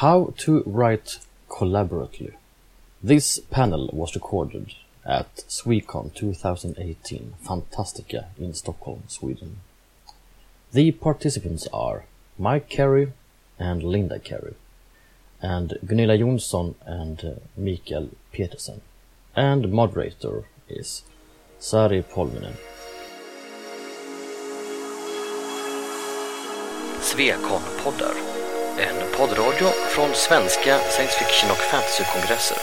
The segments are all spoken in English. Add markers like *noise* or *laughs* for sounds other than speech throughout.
How to write collaboratively. This panel was recorded at Swecon 2018 Fantastica in Stockholm, Sweden. The participants are Mike Carey and Linda Carey, and Gunilla Jonsson and uh, Mikael Petersen. And moderator is Sari Polvinen. Svekon-poddar. En poddradio från svenska science fiction och fantasykongresser.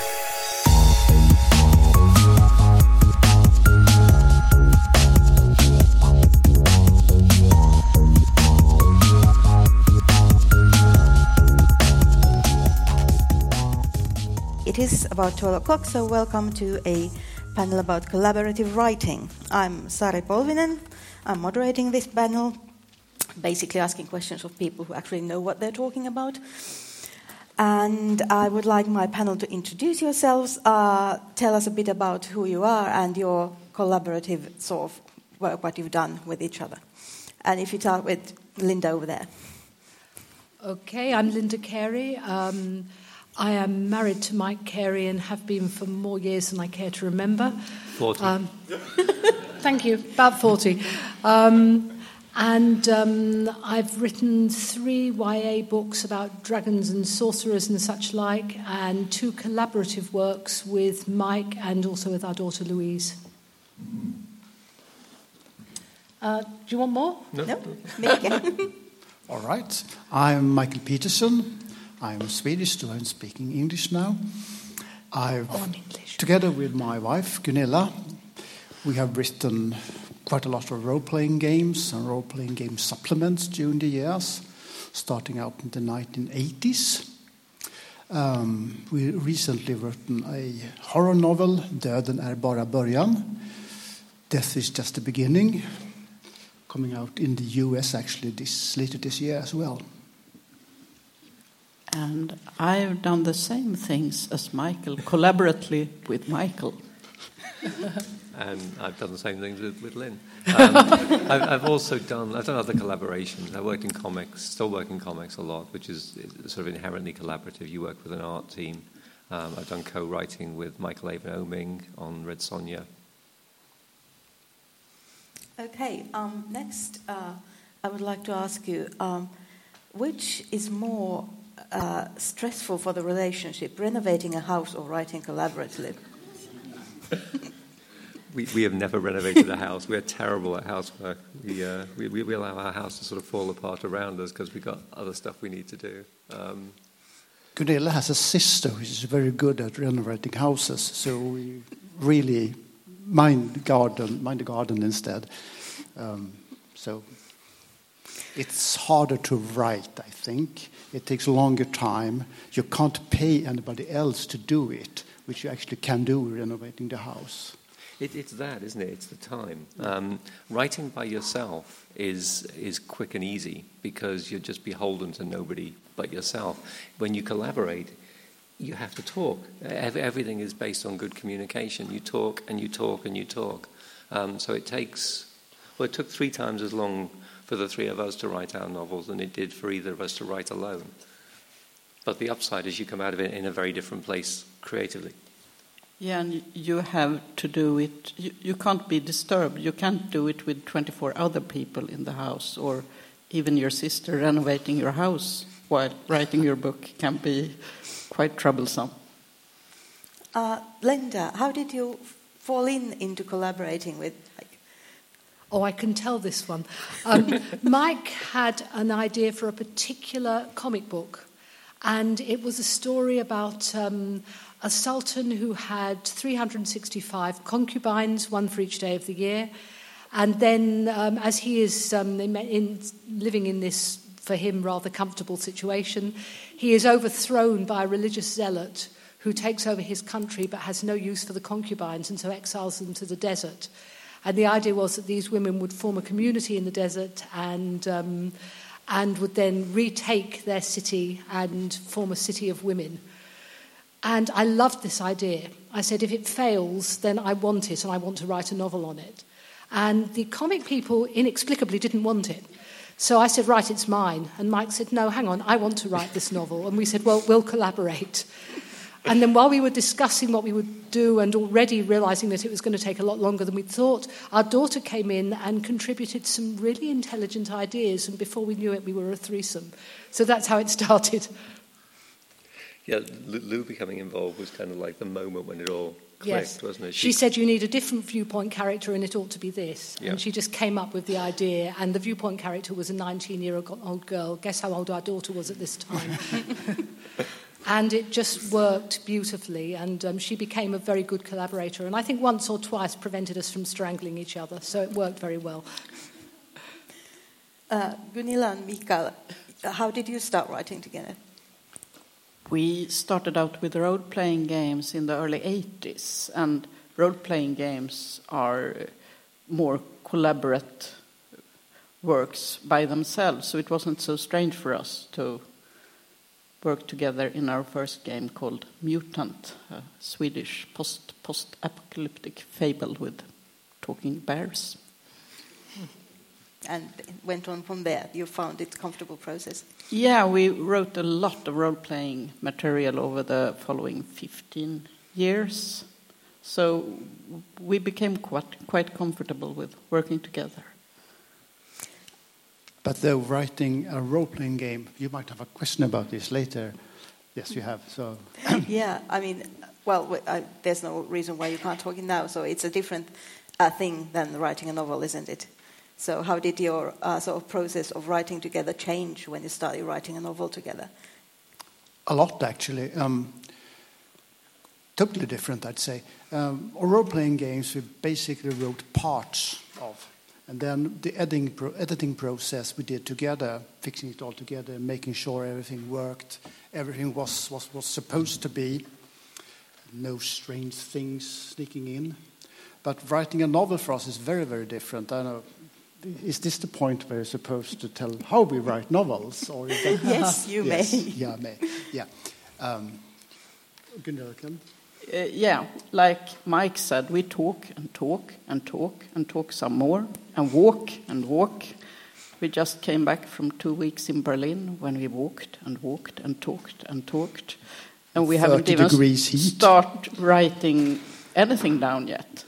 It is about 12 o'clock, so welcome to a panel about collaborative writing. I'm Sari Polvinen. I'm moderating this panel, basically asking questions of people who actually know what they're talking about. And I would like my panel to introduce yourselves, uh, tell us a bit about who you are and your collaborative sort of work, what you've done with each other. And if you start with Linda over there. Okay, I'm Linda Carey. Um, I am married to Mike Carey and have been for more years than I care to remember. 40. Um, *laughs* thank you, about 40. Um, and um, I've written three YA books about dragons and sorcerers and such like, and two collaborative works with Mike and also with our daughter Louise. Uh, do you want more? No? No? Mikael. *laughs* *laughs* All right. I'm Mikael Petersen. I'm Swedish, so I'm speaking English now. I've, On English. together with my wife Gunilla, we have written quite a lot of role-playing games and role-playing game supplements during the years, starting out in the 1980s. Um, we recently written a horror novel, Döden är bara början. Death is just the beginning, coming out in the US actually this later this year as well. And I've done the same things as Michael, collaboratively with Michael. *laughs* and I've done the same things with, with Lynn. Um, *laughs* I've, I've also done I've done other collaborations. I worked in comics, still work in comics a lot, which is sort of inherently collaborative. You work with an art team. Um, I've done co-writing with Michael Avon Oeming on Red Sonja. Okay, um, next, uh, I would like to ask you um, which is more uh, stressful for the relationship, renovating a house or writing collaboratively? *laughs* We, we have never renovated a house. We're terrible at housework. We, uh, we, we allow our house to sort of fall apart around us because we've got other stuff we need to do. Um, Gunilla has a sister who is very good at renovating houses, so we really mind garden, mind the garden instead. Um, so it's harder to write, I think. It takes longer time. You can't pay anybody else to do it, which you actually can do renovating the house. It, it's that, isn't it? It's the time. Um, writing by yourself is is quick and easy because you're just beholden to nobody but yourself. When you collaborate, you have to talk. Everything is based on good communication. You talk and you talk and you talk. Um, so it takes. Well, it took three times as long for the three of us to write our novels than it did for either of us to write alone. But the upside is you come out of it in a very different place creatively. Yeah, and you have to do it. You, you can't be disturbed. You can't do it with 24 other people in the house, or even your sister renovating your house while writing your book can be quite troublesome. Uh, Linda, how did you fall in into collaborating with? Like, Oh, I can tell this one. Um, *laughs* Mike had an idea for a particular comic book, and it was a story about um, a sultan who had 365 concubines, one for each day of the year. And then, um, as he is um, in, in, living in this, for him, rather comfortable situation, he is overthrown by a religious zealot who takes over his country but has no use for the concubines and so exiles them to the desert. And the idea was that these women would form a community in the desert and, um, and would then retake their city and form a city of women. And I loved this idea. I said, if it fails, then I want it and I want to write a novel on it. And the comic people inexplicably didn't want it. So I said, Right, it's mine. And Mike said, No, hang on, I want to write this novel. And we said, Well, we'll collaborate. And then while we were discussing what we would do and already realizing that it was going to take a lot longer than we thought, our daughter came in and contributed some really intelligent ideas. And before we knew it, we were a threesome. So that's how it *laughs* started. Yeah, Lou becoming involved was kind of like the moment when it all clicked, yes. wasn't it? She, she, said you need a different viewpoint character and it ought to be this. Yeah. And she just came up with the idea. And the viewpoint character was a 19 year old girl. Guess how old our daughter was at this time? *laughs* and it just worked beautifully. And um, she became a very good collaborator. And I think once or twice prevented us from strangling each other. So it worked very well. Uh, Gunilla and Mikael, how did you start writing together? We started out with role playing games in the early 80s, and role playing games are more collaborate works by themselves, so it wasn't so strange for us to work together in our first game called Mutant, a Swedish post post apocalyptic fable with talking bears. And went on from there. You found it a comfortable process. Yeah, we wrote a lot of role playing material over the following 15 years. So we became quite, quite comfortable with working together. But though writing a role playing game, you might have a question about this later. Yes, you have. So *coughs* yeah, I mean, well, I, there's no reason why you can't talk it now. So it's a different uh, thing than writing a novel, isn't it? So how did your uh, sort of process of writing together change when you started writing a novel together? A lot, actually. Um, totally different, I'd say. Um, role-playing games, we basically wrote parts of and then the editing, pro editing process we did together, fixing it all together, making sure everything worked, everything was, was, was supposed to be, no strange things sneaking in. But writing a novel for us is very, very different. I know. Is this the point where you're supposed to tell how we write novels? Or *laughs* yes, you yes, may. Yeah, may. Yeah. Um, Gunilla, uh, yeah, like Mike said, we talk and talk and talk and talk some more and walk and walk. We just came back from two weeks in Berlin when we walked and walked and talked and talked. And we haven't even started writing anything down yet.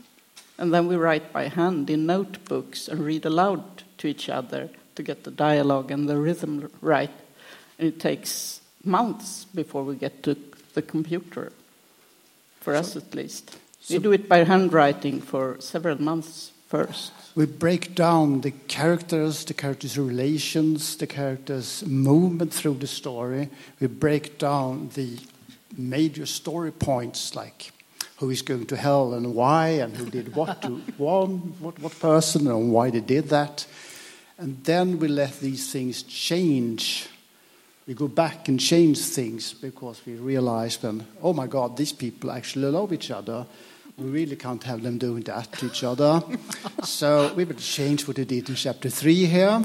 And then we write by hand in notebooks and read aloud to each other to get the dialogue and the rhythm right. And it takes months before we get to the computer for us at least. So we do it by handwriting for several months first. We break down the characters, the characters' relations, the characters' movement through the story. We break down the major story points like who is going to hell and why, and who did what to *laughs* one, what, what person, and why they did that. And then we let these things change we go back and change things because we realize then, oh my God, these people actually love each other. We really can't have them doing that to each other. *laughs* so we will change what we did in chapter three here.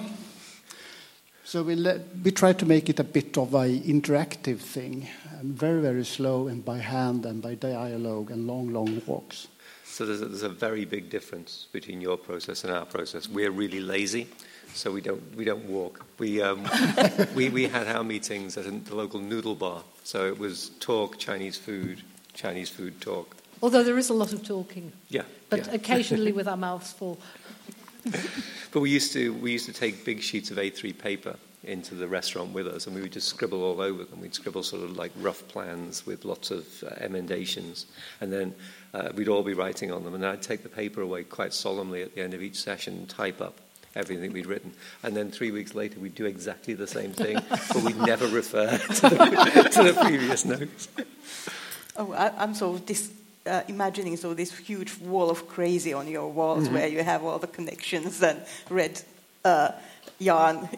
So we, let, we try to make it a bit of an interactive thing, and very, very slow, and by hand, and by dialogue, and long, long walks. So there's a, there's a very big difference between your process and our process. We're really lazy so we don't we don't walk. We um, *laughs* we we had our meetings at the local noodle bar, so it was talk Chinese food, Chinese food talk. Although there is a lot of talking. Yeah. But yeah. occasionally *laughs* with our mouths full. but we used to we used to take big sheets of A3 paper into the restaurant with us, and we would just scribble all over them. We'd scribble sort of like rough plans with lots of uh, emendations, and then uh, we'd all be writing on them. And then I'd take the paper away quite solemnly at the end of each session and type up everything we'd written. And then three weeks later, we'd do exactly the same thing, *laughs* but we'd never refer *laughs* to the, to the previous notes. Oh, I, am sort of this, uh, imagining so this huge wall of crazy on your walls mm-hmm. where you have all the connections and red uh, yarn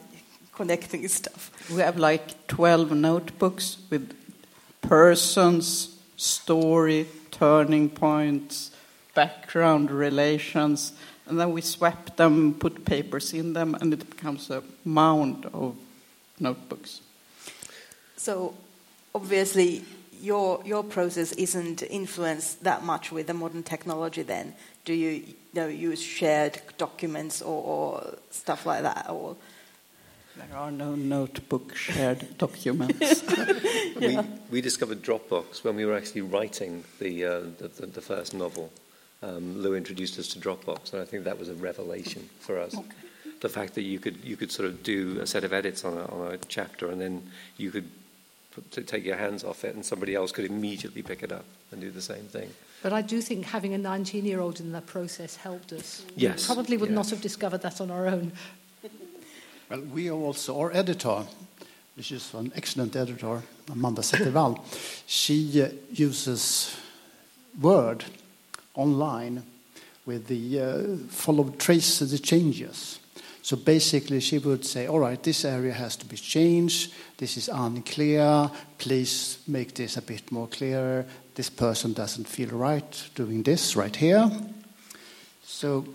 connecting *laughs* stuff. We have like 12 notebooks with persons, story, turning points, background relations, and then we swap them, put papers in them, and it becomes a mound of notebooks. So, obviously, your your process isn't influenced that much with the modern technology. Then, do you, you know, use shared documents or, or stuff like that, or? There are no notebook shared *laughs* documents. *laughs* we, we discovered Dropbox when we were actually writing the, uh, the, the, the, first novel. Um, Lou introduced us to Dropbox, and I think that was a revelation for us. Okay. The fact that you could, you could sort of do a set of edits on a, on a chapter, and then you could to take your hands off it, and somebody else could immediately pick it up and do the same thing. But I do think having a 19 year old in that process helped us. Yes. We probably would yeah. not have discovered that on our own. Well, we also, our editor, which is an excellent editor, Amanda Zettervall, she uh, uses Word online with the uh, follow trace the changes. So basically, she would say, all right, this area has to be changed. This is unclear. Please make this a bit more clear. This person doesn't feel right doing this right here. So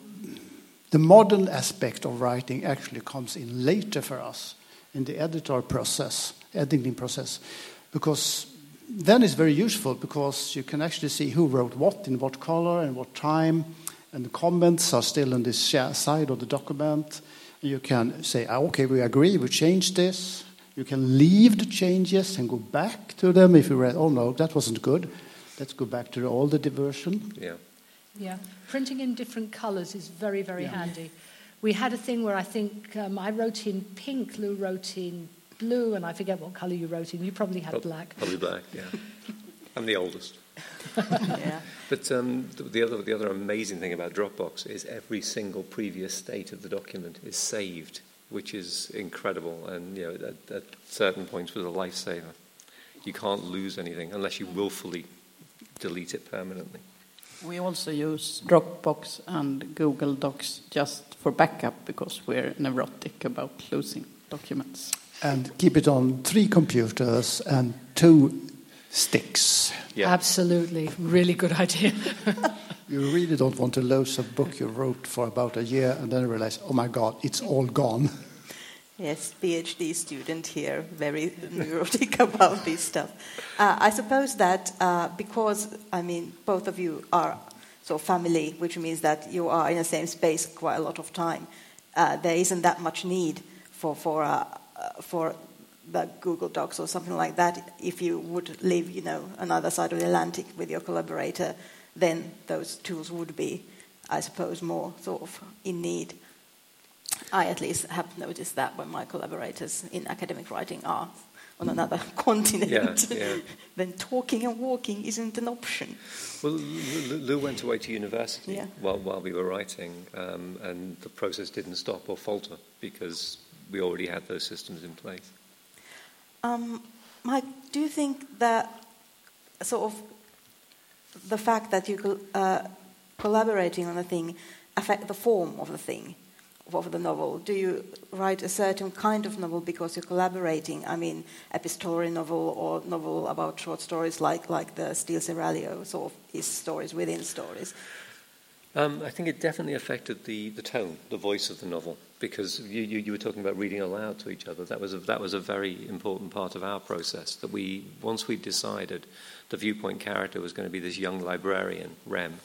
the modern aspect of writing actually comes in later for us in the editor process, editing process, because then it's very useful because you can actually see who wrote what in what color and what time, and the comments are still on this side of the document. You can say, ah, okay, we agree, we changed this. You can leave the changes and go back to them if you read, oh no, that wasn't good. Let's go back to all the older version. Yeah. Yeah, printing in different colours is very, very yeah. handy. We had a thing where I think um, I wrote in pink, Lou wrote in blue, and I forget what colour you wrote in. You probably had black. Probably black, yeah. *laughs* I'm the oldest. *laughs* yeah. But um, the, the, other, the other amazing thing about Dropbox is every single previous state of the document is saved, which is incredible, and you know, at, at certain points was a lifesaver. You can't lose anything unless you willfully delete it permanently. We also use Dropbox and Google Docs just for backup because we're neurotic about losing documents. And keep it on three computers and two sticks. Yeah. Absolutely. Really good idea. *laughs* you really don't want to lose a book you wrote for about a year and then realize, oh my God, it's all gone. *laughs* Yes, PhD student here, very neurotic *laughs* about this stuff. Uh, I suppose that uh, because, I mean, both of you are so family, which means that you are in the same space quite a lot of time, uh, there isn't that much need for, for, uh, uh, for the Google Docs or something like that. If you would live, you know, another side of the Atlantic with your collaborator, then those tools would be, I suppose, more sort of in need. I at least have noticed that when my collaborators in academic writing are on another *laughs* continent, yeah, yeah. *laughs* then talking and walking isn't an option. Well, Lou went away to university yeah. while, while we were writing, um, and the process didn't stop or falter because we already had those systems in place. Um, Mike, do you think that sort of the fact that you uh, collaborating on a thing affect the form of the thing? Of the novel? Do you write a certain kind of novel because you're collaborating? I mean, epistolary novel or novel about short stories like, like the Steel Seraglio sort of is stories within stories? Um, I think it definitely affected the, the tone, the voice of the novel, because you, you, you, were talking about reading aloud to each other. That was, a, that was a very important part of our process. That we, once we decided the viewpoint character was going to be this young librarian, Rem,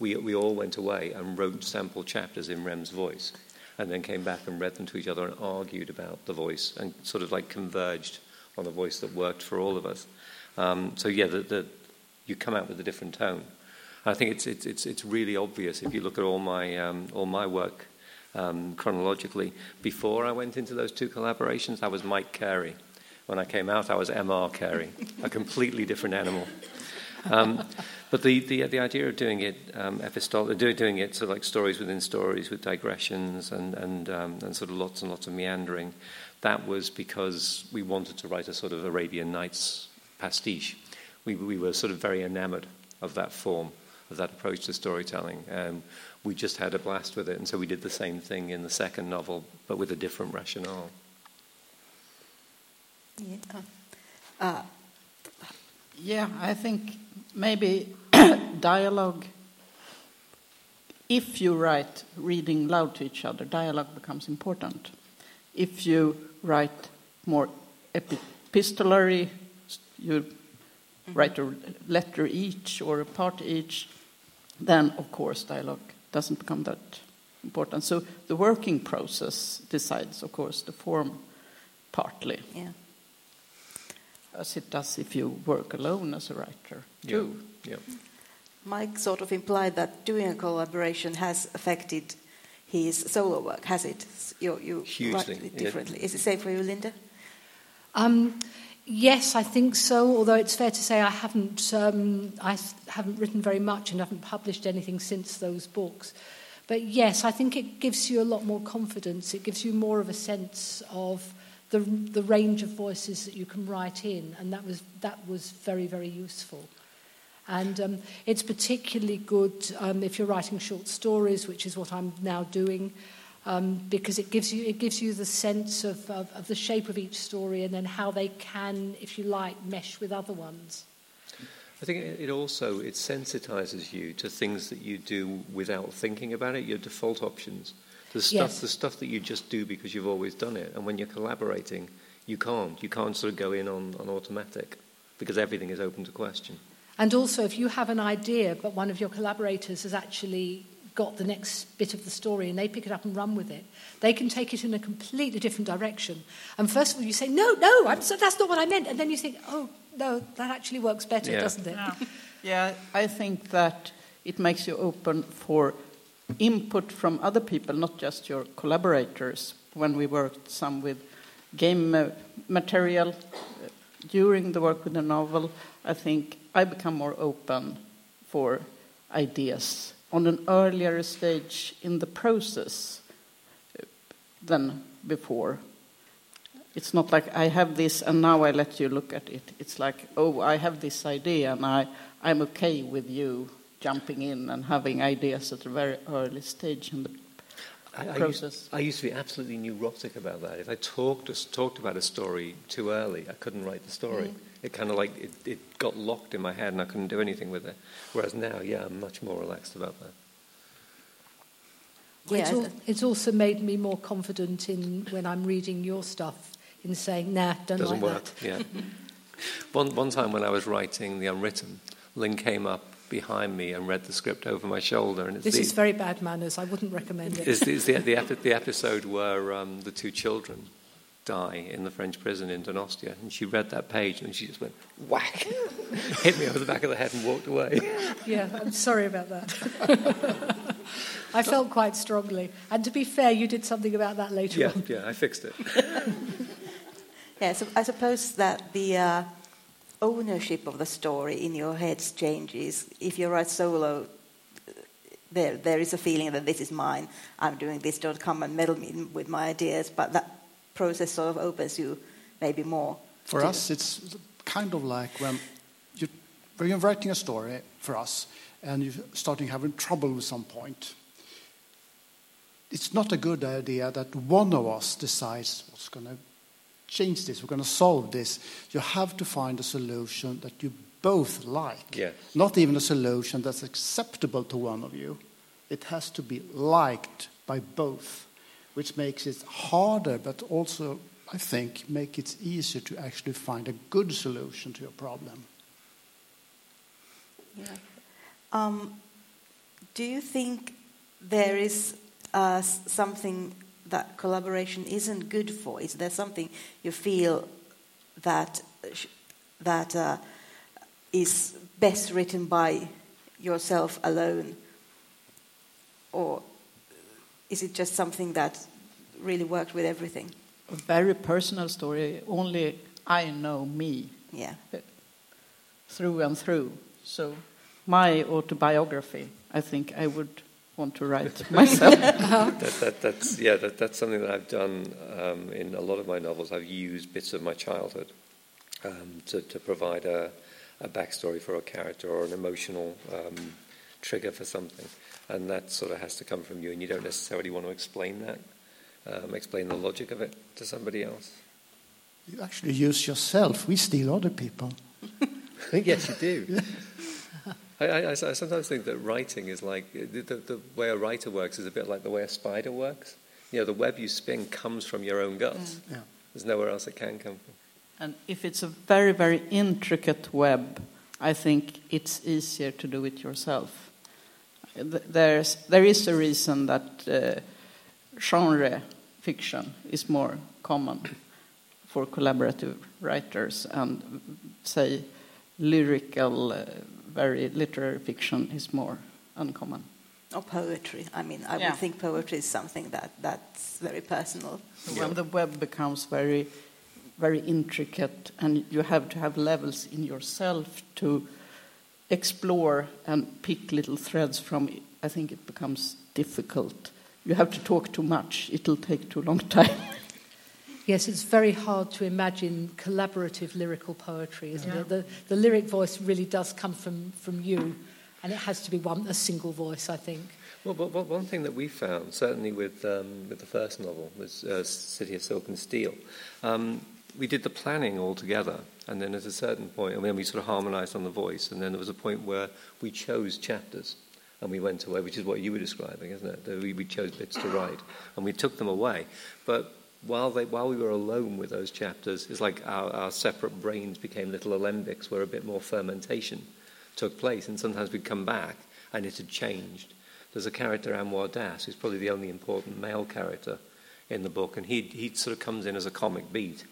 we, we all went away and wrote sample chapters in Rem's voice and then came back and read them to each other and argued about the voice and sort of like converged on a voice that worked for all of us. Um, so, yeah, the, the, you come out with a different tone. I think it's, it's, it's, it's really obvious if you look at all my, um, all my work um, chronologically. Before I went into those two collaborations, I was Mike Carey. When I came out, I was M.R. Carey, a completely different animal. Um, but the, the, the idea of doing it um, epistol- doing, doing it sort of like stories within stories with digressions and, and, um, and sort of lots and lots of meandering, that was because we wanted to write a sort of Arabian Nights pastiche. We, we were sort of very enamored of that form, of that approach to storytelling. Um, we just had a blast with it, and so we did the same thing in the second novel, but with a different rationale. Yeah. Uh, yeah, I think maybe *coughs* dialogue, if you write reading loud to each other, dialogue becomes important. If you write more epistolary, you write a letter each or a part each, then of course dialogue doesn't become that important. So the working process decides, of course, the form partly, Yeah. as it does if you work alone as a writer, too. Yeah. Mike sort of implied that doing a collaboration has affected his solo work, has it? You, you Hugely, write it yeah. differently. Is it same for you, Linda? Um, yes, I think so. Although it's fair to say I haven't, um, I s- haven't written very much and haven't published anything since those books. But yes, I think it gives you a lot more confidence. It gives you more of a sense of the, the range of voices that you can write in, and that was that was very very useful. And um, it's particularly good um, if you're writing short stories, which is what I'm now doing, um, because it gives you it gives you the sense of, of, of the shape of each story and then how they can, if you like, mesh with other ones. I think it it also it sensitizes you to things that you do without thinking about it. Your default options, the stuff, Yes. the stuff that you just do because you've always done it. And when you're collaborating, you can't. You can't sort of go in on, on automatic because everything is open to question. And also, if you have an idea, but one of your collaborators has actually got the next bit of the story and they pick it up and run with it, they can take it in a completely different direction. And first of all, you say, no, no, I'm so, that's not what I meant. And then you think, oh, no, that actually works better, Yeah. doesn't it? Yeah, *laughs* I think that it makes you open for input from other people, not just your collaborators. When we worked some with game uh, material uh, during the work with the novel, I think I become more open for ideas on an earlier stage in the process than before. It's not like I have this and now I let you look at it. It's like, oh, I have this idea and I, I'm okay with you jumping in and having ideas at a very early stage in the I, I, used, process. I used to be absolutely neurotic about that. If I talked talked about a story too early, I couldn't write the story. Mm. It kind of like it, it got locked in my head, and I couldn't do anything with it. Whereas now, yeah, I'm much more relaxed about that. It's, Yeah, al- it's also made me more confident in when I'm reading your stuff in saying, nah, don't do it. Doesn't like work. that. Yeah. *laughs* one one time when I was writing the unwritten, Lynn came up behind me and read the script over my shoulder, and it's This the, is very bad manners. I wouldn't recommend it. It's the, it's the, the, epi- the episode where um, the two children die in the French prison in Donostia. And she read that page and she just went, whack, *laughs* hit me over the back of the head and walked away. Yeah, I'm sorry about that. *laughs* I felt quite strongly. And to be fair, you did something about that later yeah, on. yeah, I fixed it. *laughs* Yeah, so I suppose that the uh, ownership of the story in your heads changes. If you write solo, there there is a feeling that this is mine. I'm doing this. Don't come and meddle me with my ideas. But that process sort of opens you maybe more. For to- us, it's kind of like when, you, when you're writing a story for us and you're starting having trouble with some point. It's not a good idea that one of us decides what's going to change this, we're going to solve this. You have to find a solution that you both like. Yes. Not even a solution that's acceptable to one of you. It has to be liked by both, which makes it harder, but also, I think, make it easier to actually find a good solution to your problem. Yeah. Um, do you think there is uh, something that collaboration isn't good for? Is there something you feel that that uh, is best written by yourself alone, or is it just something that really worked with everything? A very personal story, only I know me Yeah. through and through. So, my autobiography, I think I would want to write *laughs* myself. that, that, that's, yeah, that, that's something that I've done um, in a lot of my novels. I've used bits of my childhood um, to, to provide a, a backstory for a character or an emotional um, trigger for something. And that sort of has to come from you, and you don't necessarily want to explain that, um, explain the logic of it to somebody else. You actually use yourself. We steal other people. *laughs* yes, you do. *laughs* I, I, I sometimes think that writing is like the, the, the way a writer works is a bit like the way a spider works. You know, the web you spin comes from your own guts. Yeah. There's nowhere else it can come from. and if it's a very, very intricate web, I think it's easier to do it yourself. Th- there's, there is a reason that uh, genre fiction is more common for collaborative writers, and say lyrical, uh, very literary fiction is more uncommon. Or poetry. I mean, I Yeah. would think poetry is something that, that's very personal. So When the web becomes very, very intricate, and you have to have levels in yourself to explore and pick little threads from it, I think it becomes difficult. You have to talk too much, it'll take too long *laughs* time. Yes, it's very hard to imagine collaborative lyrical poetry, isn't it? The, the lyric voice really does come from, from you, and it has to be one, a single voice, I think. Well, but, but one thing that we found, certainly with, um, with the first novel, was uh, City of Silk and Steel, um, we did the planning all together, and then at a certain point, I mean, we sort of harmonized on the voice, and then there was a point where we chose chapters, and we went away, which is what you were describing, isn't it? We, we chose bits to write, and we took them away. But while, they, while we were alone with those chapters, it's like our, our separate brains became little alembics where a bit more fermentation took place, and sometimes we'd come back, and it had changed. There's a character, Anwar Das, who's probably the only important male character in the book, and he, he sort of comes in as a comic beat.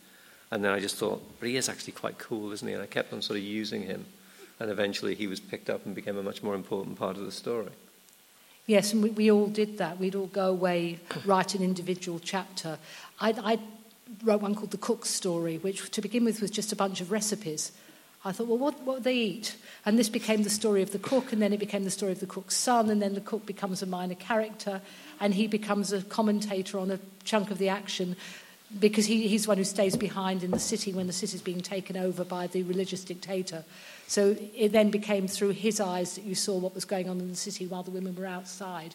And then I just thought, but he is actually quite cool, isn't he? And I kept on sort of using him. And eventually he was picked up and became a much more important part of the story. Yes, and we, we all did that. We'd all go away, write an individual chapter. I, I wrote one called The Cook's Story, which to begin with was just a bunch of recipes. I thought, well, what, what would they eat? And this became the story of the cook, and then it became the story of the cook's son, and then the cook becomes a minor character, and he becomes a commentator on a chunk of the action because he, he's the one who stays behind in the city when the city is being taken over by the religious dictator. So it then became through his eyes that you saw what was going on in the city while the women were outside.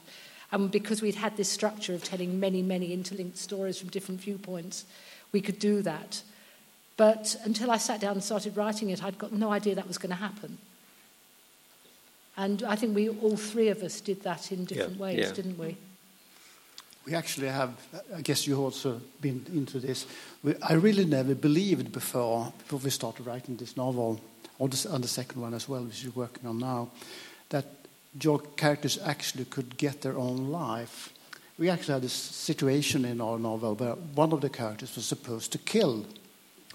And because we'd had this structure of telling many, many interlinked stories from different viewpoints, we could do that. But until I sat down and started writing it, I'd got no idea that was going to happen. And I think we, all three of us, did that in different Yeah, ways, yeah. didn't we? We actually have, I guess you also been into this. We, I really never believed before, before we started writing this novel, or the, and the second one as well, which you're working on now, that your characters actually could get their own life. We actually had this situation in our novel where one of the characters was supposed to kill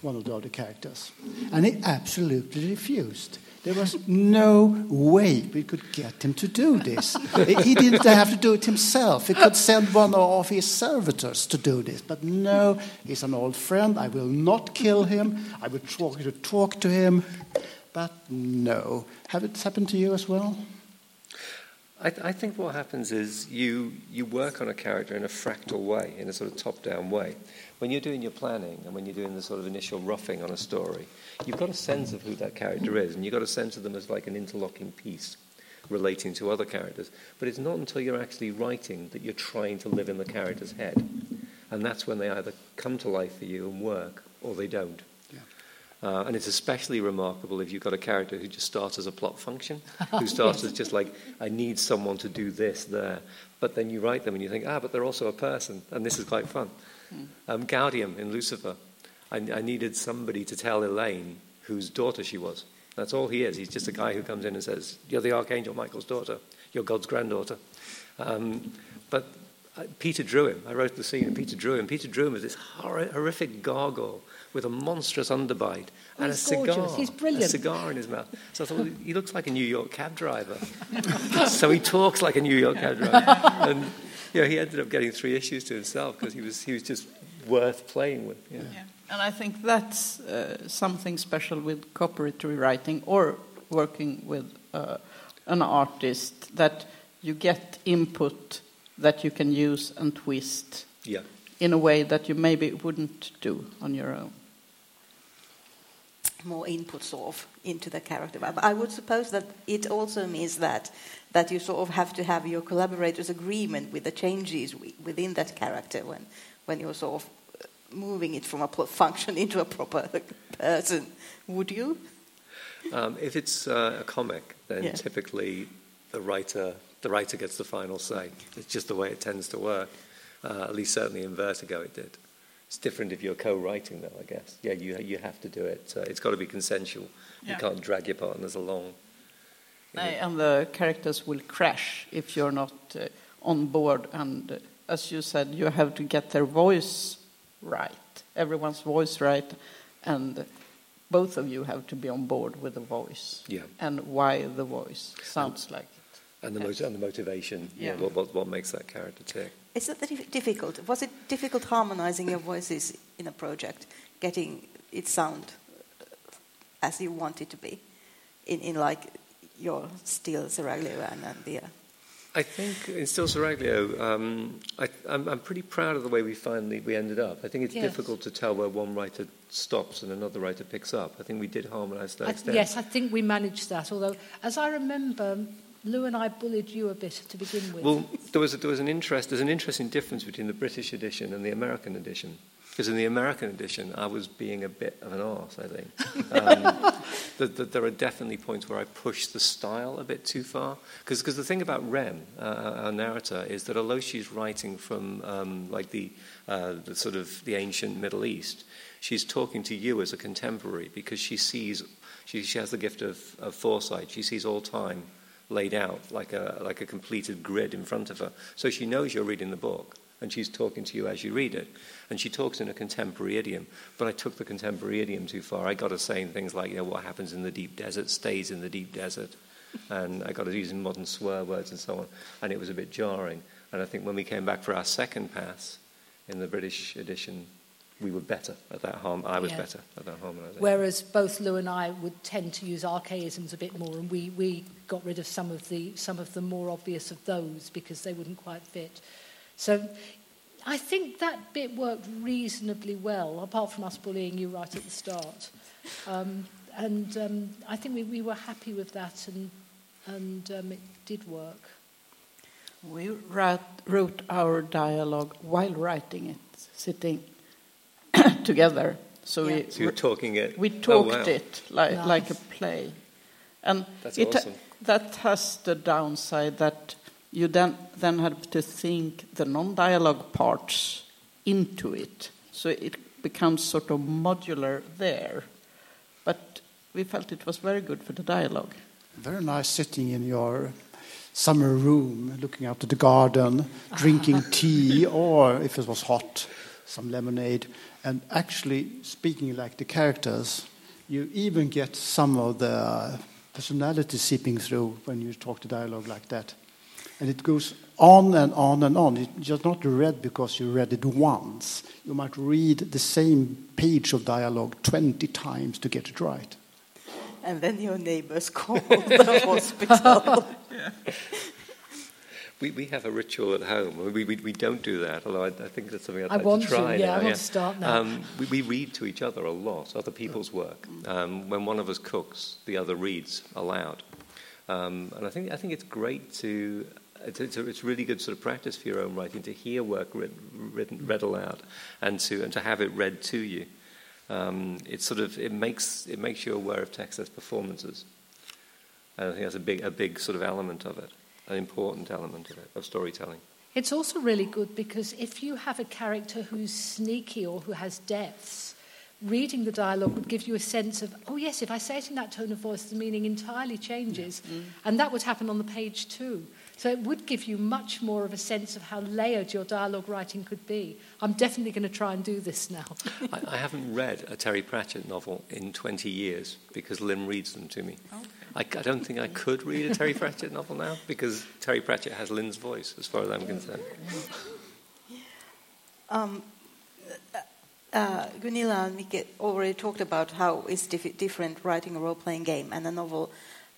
one of the other characters, and he absolutely refused. There was no way we could get him to do this. he didn't have to do it himself. He could send one of his servitors to do this. But no, he's an old friend. I will not kill him. I will try to talk to him. But no. Have it happened to you as well? I, th- I think what happens is you, you work on a character in a fractal way, in a sort of top down way. When you're doing your planning and when you're doing the sort of initial roughing on a story, you've got a sense of who that character is, and you've got a sense of them as like an interlocking piece relating to other characters. But it's not until you're actually writing that you're trying to live in the character's head. And that's when they either come to life for you and work, or they don't. Uh, and it's especially remarkable if you've got a character who just starts as a plot function, *laughs* who starts as just like, I need someone to do this there. But then you write them and you think, ah, but they're also a person, and this is quite fun. Um, Gaudium in Lucifer, I, I needed somebody to tell Elaine whose daughter she was. That's all he is. He's just a guy who comes in and says, You're the Archangel Michael's daughter, you're God's granddaughter. Um, but uh, Peter drew him. I wrote the scene, and Peter drew him. Peter drew him as this hor- horrific gargoyle with a monstrous underbite Oh, and a he's gorgeous. cigar. He's brilliant. A cigar in his mouth. So I thought, well, he looks like a New York cab driver. *laughs* so he talks like a New York cab driver. And you know, he ended up getting three issues to himself because he was, he was just worth playing with. Yeah. Yeah. And I think that's uh, something special with copyright writing or working with uh, an artist that you get input that you can use and twist yeah. in a way that you maybe wouldn't do on your own. More input sort of into the character. But I would suppose that it also means that that you sort of have to have your collaborators' agreement with the changes within that character when when you're sort of moving it from a function *laughs* into a proper person. Would you? Um, if it's uh, a comic, then Yeah. typically the writer the writer gets the final say. It's just the way it tends to work. Uh, at least certainly in Vertigo it did. It's different if you're co-writing, though. I guess. Yeah, you you have to do it. Uh, it's got to be consensual. You can't drag your partners along. Nej, and the characters will crash if you're not uh, on board. And uh, as you said, you have to get their voice right, everyone's voice right, and both of you have to be on board with the voice Yeah. and why the voice sounds like it. And the, and the motivation, yeah. Yeah. what, what, what makes that character tick. Is that difficult? Was it difficult harmonizing your voices in a project, getting it sound uh, as you want it to be, in, in like your Steel Seraglio and, and the. Uh, I think in Steel Seraglio, um, I, I'm, I'm pretty proud of the way we finally we ended up. I think it's Yes. difficult to tell where one writer stops and another writer picks up. I think we did harmonise to that extent. yes, I think we managed that. Although, as I remember, Lou and I bullied you a bit to begin with. Well, there was, a, there was an interest. There's an interesting difference between the British edition and the American edition. Because in the American edition, I was being a bit of an arse, I think. Um, *laughs* the, the, there are definitely points where I pushed the style a bit too far. Because the thing about Rem, uh, our narrator, is that although she's writing from um, like the, uh, the sort of the ancient Middle East, she's talking to you as a contemporary because she sees, she, she has the gift of, of foresight. She sees all time laid out like a, like a completed grid in front of her. So she knows you're reading the book and she's talking to you as you read it. And she talks in a contemporary idiom. But I took the contemporary idiom too far. I got her saying things like, you know, what happens in the deep desert stays in the deep desert. And I got her using modern swear words and so on. And it was a bit jarring. And I think when we came back for our second pass in the British edition, we were better at that harm. I was Yeah. better at that harmonisation. Whereas both Lou and I would tend to use archaisms a bit more, and we, we got rid of some of the some of the more obvious of those because they wouldn't quite fit. So I think that bit worked reasonably well, apart from us bullying you right at the start. Um, and um, I think we, we were happy with that, and and um, it did work. We wrote, wrote our dialogue while writing it, sitting *coughs* together. So Yeah. we So you're talking it. we oh, talked wow. it like, Nice. like a play. And That's it, awesome. That has the downside that you then, then have to think the non dialogue parts into it. So it becomes sort of modular there. But we felt it was very good for the dialogue. Very nice sitting in your summer room, looking out at the garden, drinking *laughs* tea, or if it was hot, some lemonade, and actually speaking like the characters. You even get some of the personality seeping through when you talk to dialogue like that. And it goes on and on and on. It's just not read because you read it once. You might read the same page of dialogue 20 times to get it right. and then your neighbors *laughs* call the hospital. *laughs* We, we have a ritual at home. We, we, we don't do that, although I, I think that's something I'd I like want to try to, yeah, now. I want to start now. Um, we, we read to each other a lot, other people's work. Um, when one of us cooks, the other reads aloud. Um, and I think, I think it's great to, it's, it's, a, it's really good sort of practice for your own writing to hear work read, written, read aloud and to, and to have it read to you. Um, it sort of, it makes, it makes you aware of text as performances. And I think that's a big, a big sort of element of it, an important element of it, of storytelling. It's also really good because if you have a character who's sneaky or who has depths, reading the dialogue would give you a sense of, oh, yes, if I say it in that tone of voice, the meaning entirely changes. Mm. And that would happen on the page too. So it would give you much more of a sense of how layered your dialogue writing could be. I'm definitely going to try and do this now. *laughs* I, I haven't read a Terry Pratchett novel in 20 years because Lynn reads them to me. Oh. I, I don't think I could read a Terry Pratchett novel now because Terry Pratchett has Lynn's voice, as far as I'm concerned. Um, uh, Gunilla and Mike already talked about how it's diff- different writing a role-playing game and a novel.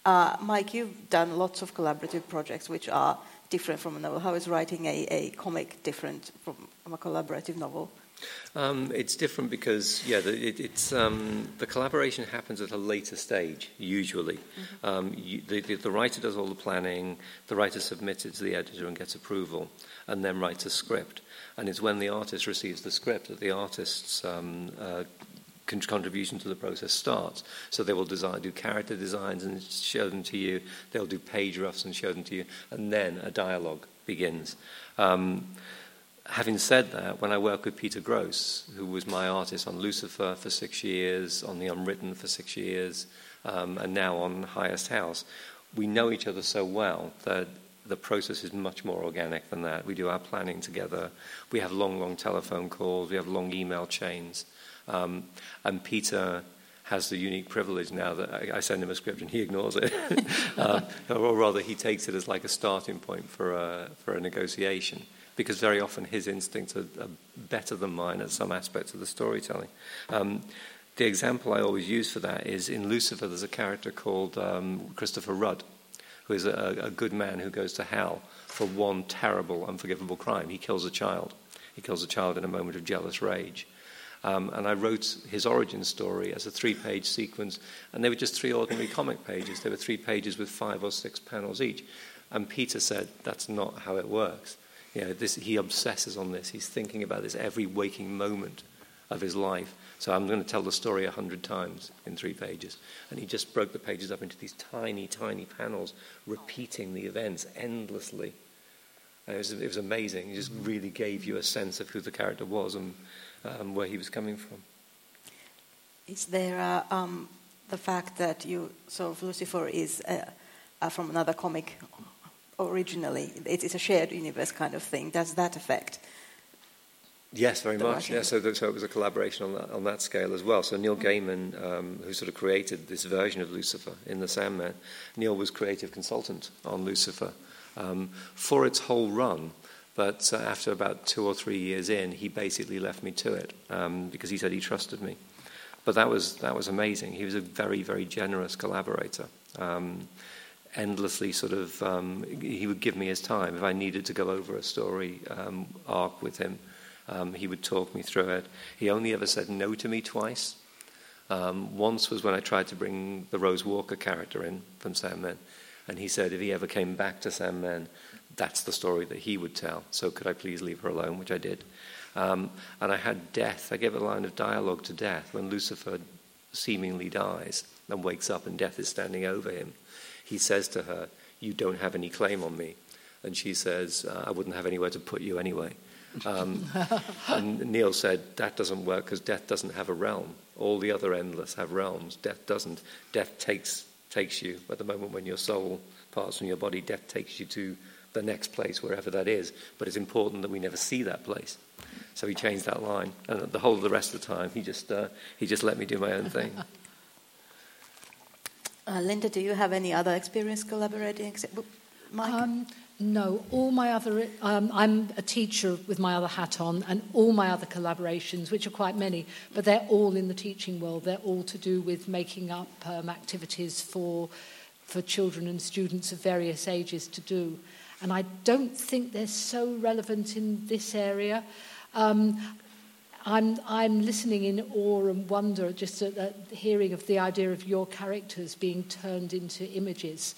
Uh, Mike, you've done lots of collaborative projects which are different from a novel. How is writing a, a comic different from a collaborative novel? Um, it's different because, yeah, the, it, it's, um, the collaboration happens at a later stage, usually. Um, you, the, the, the writer does all the planning, the writer submits it to the editor and gets approval, and then writes a script. And it's when the artist receives the script that the artist's um, uh, con- contribution to the process starts. So they will design, do character designs and show them to you. They'll do page roughs and show them to you, and then a dialogue begins. Um, having said that, when I work with Peter Gross, who was my artist on Lucifer for six years, on The Unwritten for six years, um, and now on Highest House, we know each other so well that the process is much more organic than that. We do our planning together. We have long, long telephone calls. We have long email chains. Um, and Peter has the unique privilege now that I, I send him a script and he ignores it, *laughs* uh, or rather, he takes it as like a starting point for a, for a negotiation. Because very often his instincts are, are better than mine at some aspects of the storytelling. Um, the example I always use for that is in Lucifer, there's a character called um, Christopher Rudd, who is a, a good man who goes to hell for one terrible, unforgivable crime. He kills a child. He kills a child in a moment of jealous rage. Um, and I wrote his origin story as a three page sequence, and they were just three ordinary comic pages. They were three pages with five or six panels each. And Peter said, That's not how it works. You know, this, he obsesses on this. He's thinking about this every waking moment of his life. So I'm going to tell the story a hundred times in three pages. And he just broke the pages up into these tiny, tiny panels, repeating the events endlessly. It was, it was amazing. He just really gave you a sense of who the character was and um, where he was coming from. Is there uh, um, the fact that you of Lucifer is uh, uh, from another comic originally? It is a shared universe kind of thing. Does that affect? Yes, very much. Yeah, so, the, so it was a collaboration on that, on that scale as well. So Neil Gaiman, um, who sort of created this version of Lucifer in The Sandman, Neil was creative consultant on Lucifer um, for its whole run. But uh, after about two or three years in, he basically left me to it um, because he said he trusted me. But that was that was amazing. He was a very very generous collaborator. Um, endlessly sort of um, he would give me his time if I needed to go over a story um, arc with him. Um, he would talk me through it. He only ever said no to me twice. Um, once was when I tried to bring the Rose Walker character in from Sandman, and he said if he ever came back to Sandman, that's the story that he would tell. So could I please leave her alone, which I did. Um, and I had death. I gave a line of dialogue to death when Lucifer seemingly dies and wakes up and death is standing over him. He says to her, You don't have any claim on me. And she says, uh, I wouldn't have anywhere to put you anyway. Um, *laughs* and Neil said, That doesn't work because death doesn't have a realm. All the other endless have realms. Death doesn't. Death takes, takes you. At the moment when your soul parts from your body, death takes you to the next place, wherever that is. But it's important that we never see that place. So he changed that line, and the whole of the rest of the time, he just uh, he just let me do my own thing. *laughs* Uh, Linda, do you have any other experience collaborating? Mike? Um, no, all my other. Um, I'm a teacher with my other hat on, and all my other collaborations, which are quite many, but they're all in the teaching world. They're all to do with making up um, activities for for children and students of various ages to do. And I don't think they're so relevant in this area. Um, I'm, I'm listening in awe and wonder just at, at hearing of the idea of your characters being turned into images.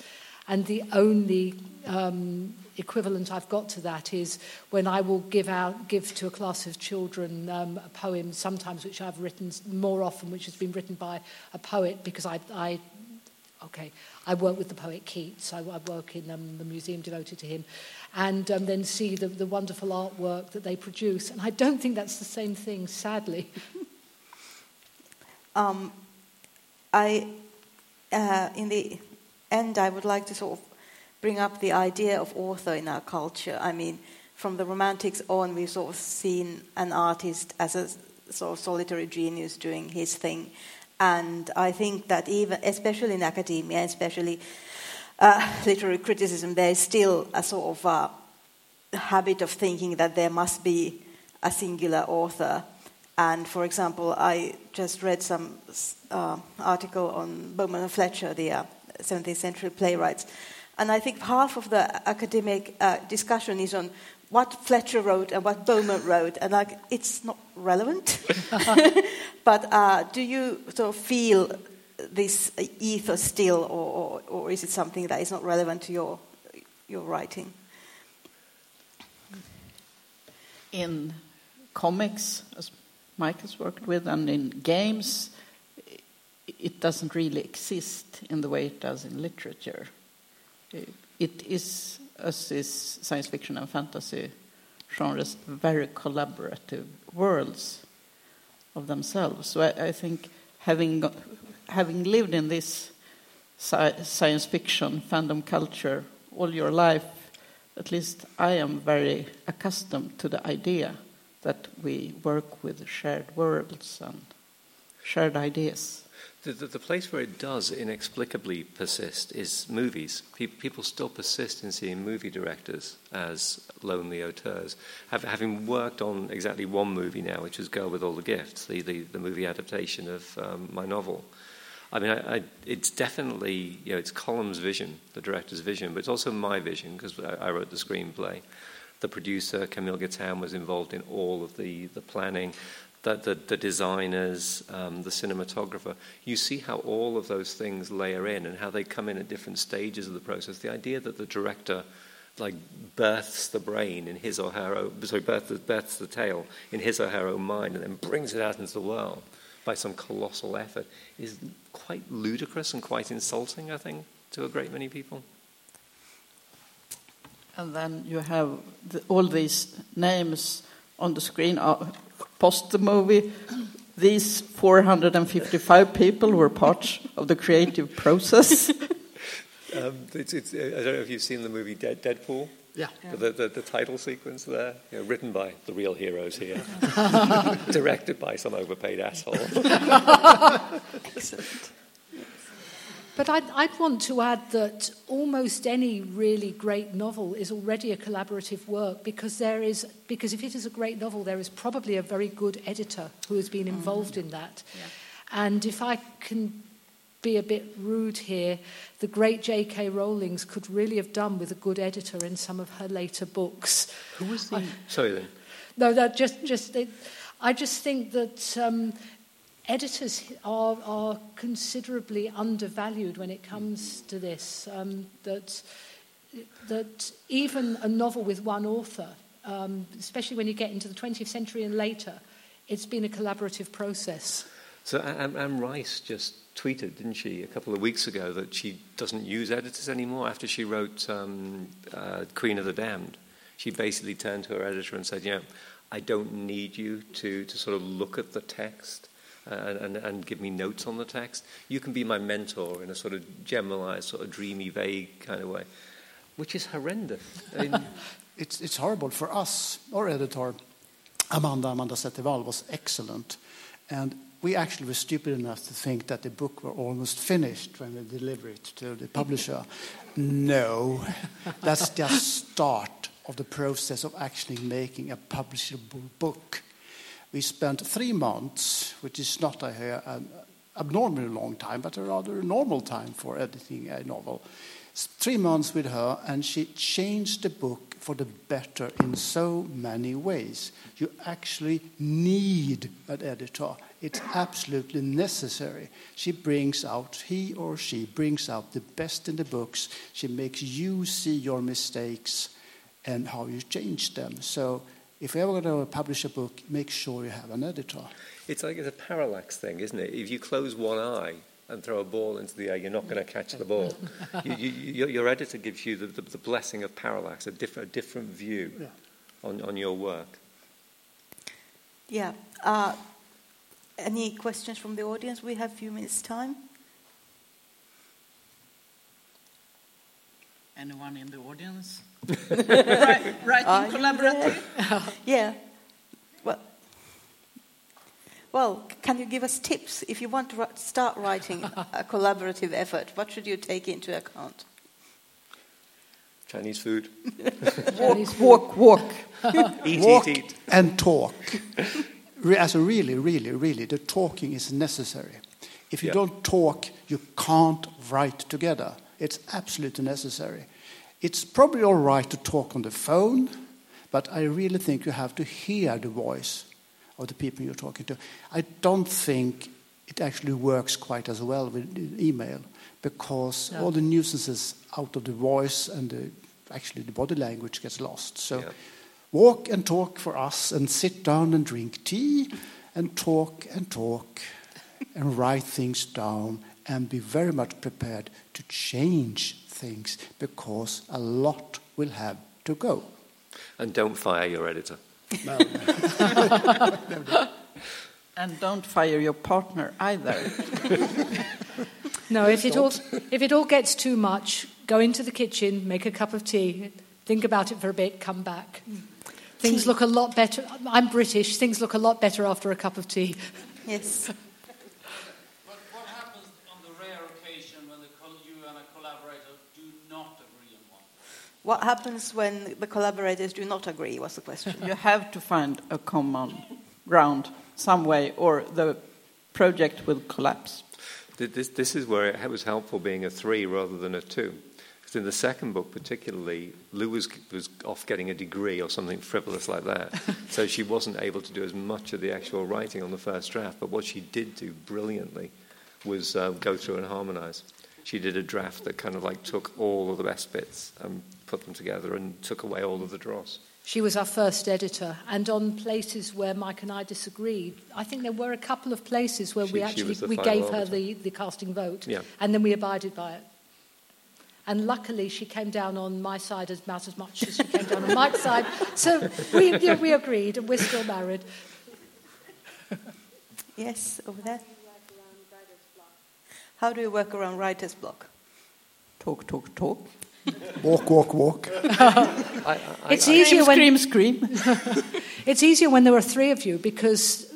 And the only um, equivalent I've got to that is when I will give out, give to a class of children um, a poem, sometimes which I've written more often, which has been written by a poet, because I, I okay, I work with the poet Keats. I, I work in um, the museum devoted to him, and um, then see the, the wonderful artwork that they produce. And I don't think that's the same thing, sadly. *laughs* um, I, uh, in the end, I would like to sort of bring up the idea of author in our culture. I mean, from the Romantics on, we've sort of seen an artist as a sort of solitary genius doing his thing. And I think that even, especially in academia, especially uh, literary criticism, there is still a sort of uh, habit of thinking that there must be a singular author. And for example, I just read some uh, article on Beaumont and Fletcher, the 17th uh, century playwrights. And I think half of the academic uh, discussion is on what Fletcher wrote and what Beaumont wrote, and like it's not relevant. *laughs* but uh, do you sort of feel this ethos still, or, or, or, is it something that is not relevant to your your writing? In comics, as Mike has worked with, and in games, it doesn't really exist in the way it does in literature. It is as is science fiction and fantasy genres, very collaborative worlds of themselves. So I, I think having having lived in this sci- science fiction, fandom culture all your life, at least I am very accustomed to the idea that we work with shared worlds and shared ideas. The, the, the, place where it does inexplicably persist is movies. People, people still persist in seeing movie directors as lonely auteurs. Have, having worked on exactly one movie now, which is Girl with All the Gifts, the, the, the movie adaptation of um, my novel. I mean, I, I, it's definitely, you know, it's Colm's vision, the director's vision, but it's also my vision because I, I, wrote the screenplay. The producer, Camille Gatin, was involved in all of the, the planning the, the, the designers, um, the cinematographer, you see how all of those things layer in and how they come in at different stages of the process. The idea that the director like births the brain in his or her own, sorry, births, births the tale in his or her own mind and then brings it out into the world by some colossal effort is quite ludicrous and quite insulting, I think, to a great many people. And then you have the, all these names on the screen. Uh, post the movie, these 455 people were part of the creative process. *laughs* um, it's, it's, I don't know if you've seen the movie Dead, Deadpool. Yeah. The, the, the, title sequence there, you know, written by the real heroes here, *laughs* directed by some overpaid asshole. *laughs* But I'd, I'd, want to add that almost any really great novel is already a collaborative work because there is because if it is a great novel, there is probably a very good editor who has been involved in that. Yeah. And if I can be a bit rude here, the great J.K. Rowling's could really have done with a good editor in some of her later books. Who was the? I, Sorry then. No, that just just. It, I just think that um, editors are, are considerably undervalued when it comes to this. Um, that, that even a novel with one author, um, especially when you get into the 20th century and later, it's been a collaborative process. So Anne, Anne Rice just tweeted, didn't she, a couple of weeks ago, that she doesn't use editors anymore after she wrote um, uh, Queen of the Damned. She basically turned to her editor and said, "You know, I don't need you to, to sort of look at the text and, and, give me notes on the text. You can be my mentor in a sort of generalized, sort of dreamy, vague kind of way, which is horrendous. I mean, *laughs* it's, it's horrible for us. Our editor, Amanda Amanda Zettervall, was excellent. And we actually were stupid enough to think that the book were almost finished when we delivered it to the publisher. no, that's just start of the process of actually making a publishable book. We spent three months, which is not a, an abnormally long time, but a rather normal time for editing a novel. Three months with her, and she changed the book for the better in so many ways. You actually need an editor. It's absolutely necessary. She brings out, he or she brings out the best in the books. She makes you see your mistakes and how you change them. So if you're ever going to publish a book, make sure you have an editor. It's like it's a parallax thing, isn't it? If you close one eye and throw a ball into the air, you're not going to catch the ball. *laughs* you, you, your editor gives you the, the, the, blessing of parallax, a different, a different view yeah. on, on your work. Yeah. Uh, any questions from the audience? We have a few minutes' time. Anyone in the audience? *laughs* right, writing collaborative? *laughs* yeah. Well, well, can you give us tips if you want to start writing a collaborative effort? What should you take into account? Chinese food. *laughs* walk, walk, walk. eat, walk eat, eat. and talk. As a really, really, really, the talking is necessary. If you yeah. don't talk, you can't write together. It's absolutely necessary. It's probably all right to talk on the phone, but I really think you have to hear the voice of the people you're talking to. I don't think it actually works quite as well with email because all the nuisances out of the voice and the, actually the body language gets lost. So yeah. walk and talk for us and sit down and drink tea and talk and talk and write things down and be very much prepared to change things because a lot will have to go. And don't fire your editor. No. *laughs* and don't fire your partner either. No, if it all if it all gets too much, go into the kitchen, make a cup of tea, think about it for a bit, come back. Mm. Things Tea. look a lot better. I'm British. Things look a lot better after a cup of tea. Yes. But what happens on the rare occasion when the col- you and a collaborator do not agree on one? What happens when the collaborators do not agree? Was the question. You have to find a common ground some way, or the project will collapse. This, this is where it was helpful being a three rather than a two. Because in the second book, particularly, Lou was, was off getting a degree or something frivolous like that. *laughs* so she wasn't able to do as much of the actual writing on the first draft. But what she did do brilliantly was uh, go through and harmonize. She did a draft that kind of like took all of the best bits and put them together and took away all of the dross. She was our first editor, and on places where Mike and I disagreed, I think there were a couple of places where She- we actually we gave her the, the casting vote, Yeah. and then we abided by it. And luckily, she came down on my side as about as much as she came down on Mike's *laughs* side. So we, yeah, we agreed, and we're still married. Yes, over there. How do you work around writer's block? Talk, talk, talk. *laughs* Walk, walk, walk. *laughs* I, I, It's I, easier when Scream, scream. *laughs* It's easier when there are three of you because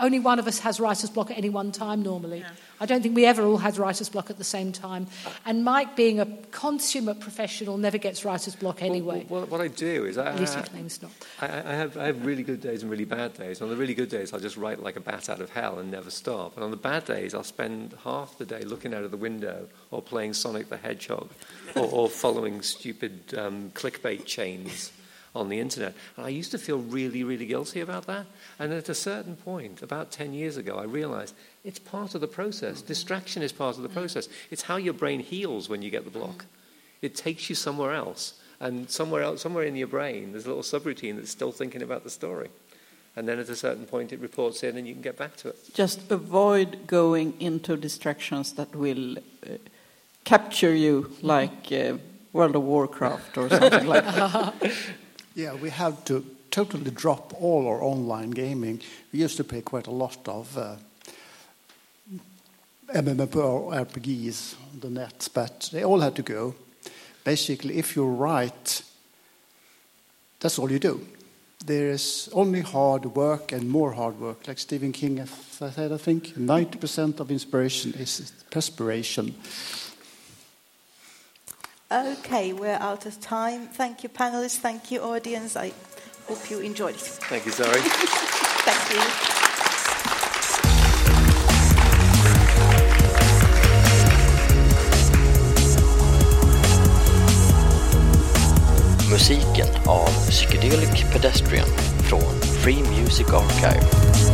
only one of us has writer's block at any one time normally. I don't think we ever all had writer's block at the same time. And Mike, being a consummate professional, never gets writer's block anyway. Well, what, what I do is I, At least he I- claims not. I, I have I have really good days and really bad days. On the really good days, I'll just write like a bat out of hell and never stop. And on the bad days, I'll spend half the day looking out of the window or playing Sonic the Hedgehog or, or following stupid um, clickbait chains on the internet. And I used to feel really, really guilty about that. And at a certain point, about 10 years ago, I realized it's part of the process. Distraction is part of the process. It's how your brain heals when you get the block. It takes you somewhere else. And somewhere else, somewhere in your brain, there's a little subroutine that's still thinking about the story. And then at a certain point, it reports in and you can get back to it. Just avoid going into distractions that will uh, capture you, like uh, World of Warcraft or something like that. *laughs* Yeah, we had to totally drop all our online gaming. We used to play quite a lot of uh, MMORPGs on the net, but they all had to go. Basically, if you write, that's all you do. There is only hard work and more hard work. Like Stephen King said, I think 90% of inspiration is perspiration. Okay, we're out of time. Thank you, panelists. Thank you, audience. I hope you enjoyed it. Thank you, Zari. *laughs* Thank you. Musiken av Psychedelic Pedestrian från Free Music Archive.